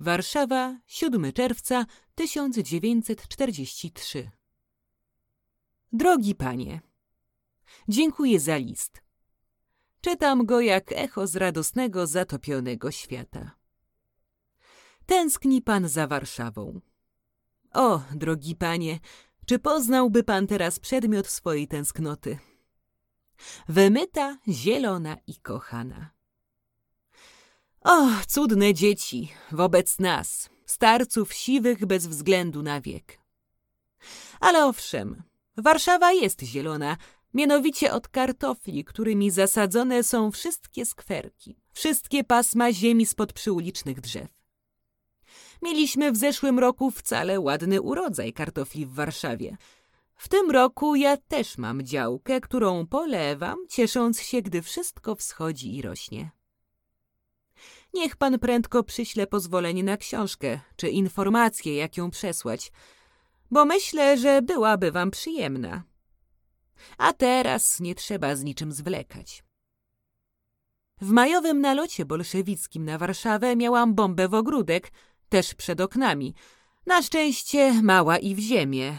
Warszawa, 7 czerwca 1943. Drogi panie, dziękuję za list. Czytam go jak echo z radosnego, zatopionego świata. Tęskni pan za Warszawą. O, drogi panie, czy poznałby pan teraz przedmiot swojej tęsknoty? Wymyta, zielona i kochana. O, cudne dzieci wobec nas, starców siwych bez względu na wiek. Ale owszem, Warszawa jest zielona, mianowicie od kartofli, którymi zasadzone są wszystkie skwerki, wszystkie pasma ziemi spod przyulicznych drzew. Mieliśmy w zeszłym roku wcale ładny urodzaj kartofli w Warszawie. W tym roku ja też mam działkę, którą polewam, ciesząc się, gdy wszystko wschodzi i rośnie. Niech pan prędko przyśle pozwolenie na książkę, czy informację, jak ją przesłać, bo myślę, że byłaby wam przyjemna. A teraz nie trzeba z niczym zwlekać. W majowym nalocie bolszewickim na Warszawę miałam bombę w ogródek, też przed oknami. Na szczęście mała i w ziemię.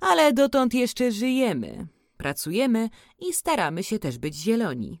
Ale dotąd jeszcze żyjemy, pracujemy i staramy się też być zieloni.